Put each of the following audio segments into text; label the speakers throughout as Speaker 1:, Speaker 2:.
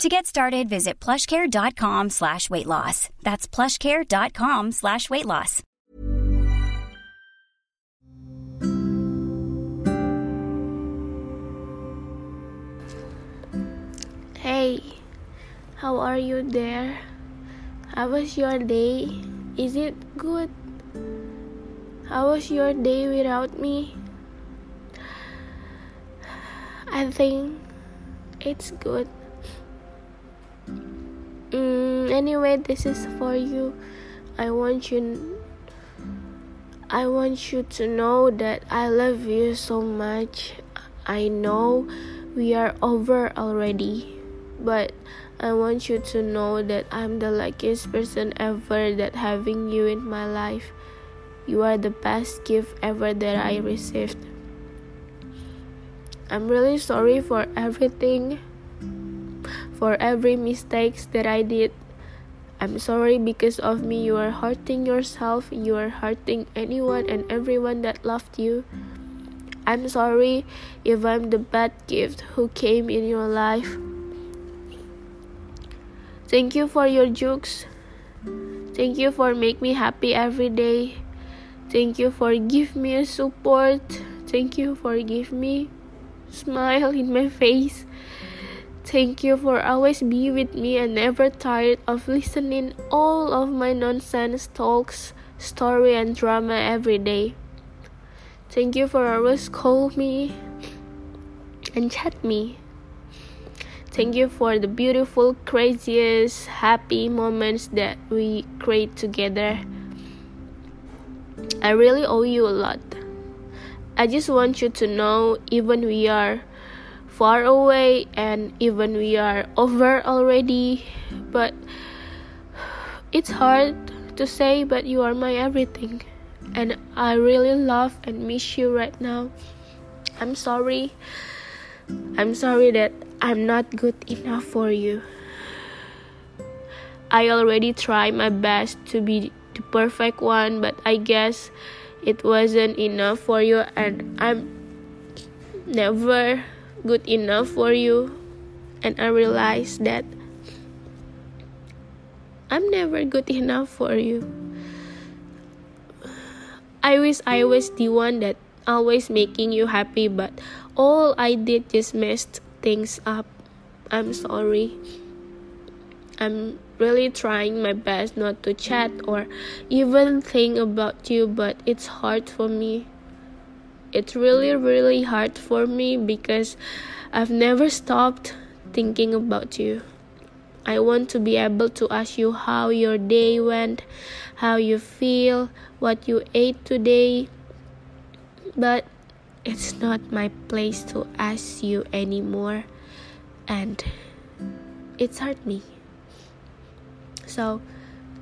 Speaker 1: To get started, visit plushcare.com slash weight loss. That's plushcare.com slash weight loss.
Speaker 2: Hey, how are you there? How was your day? Is it good? How was your day without me? I think it's good. Anyway, this is for you. I want you I want you to know that I love you so much. I know we are over already, but I want you to know that I'm the luckiest person ever that having you in my life. You are the best gift ever that I received. I'm really sorry for everything for every mistakes that I did. I'm sorry because of me you are hurting yourself, you are hurting anyone and everyone that loved you. I'm sorry if I'm the bad gift who came in your life. Thank you for your jokes. Thank you for make me happy every day. Thank you for give me support. Thank you for give me smile in my face. Thank you for always be with me and never tired of listening all of my nonsense talks, story and drama every day. Thank you for always call me and chat me. Thank you for the beautiful, craziest, happy moments that we create together. I really owe you a lot. I just want you to know, even we are far away and even we are over already. But it's hard to say but you are my everything. And i really love and miss you right now. I'm sorry. I'm sorry that i'm not good enough for you. I already tried my best to be the perfect one but i guess it wasn't enough for you and i'm never good enough for you and I realized that I'm never good enough for you. I wish I was the one that always making you happy, but all I did just messed things up. I'm sorry. I'm really trying my best not to chat or even think about you, but it's hard for me it's really really hard for me because I've never stopped thinking about you. I want to be able to ask you how your day went, how you feel, what you ate today, but it's not my place to ask you anymore, and it's hurt me. So,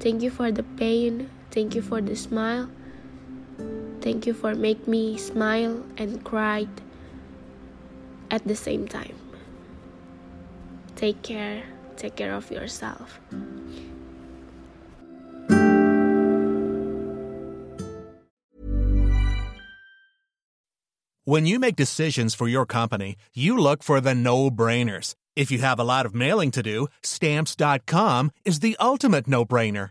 Speaker 2: thank you for the pain, thank you for the smile, Thank you for make me smile and cry at the same time. Take care. Take care of yourself.
Speaker 3: When you make decisions for your company, you look for the no-brainers. If you have a lot of mailing to do, stamps.com is the ultimate no-brainer.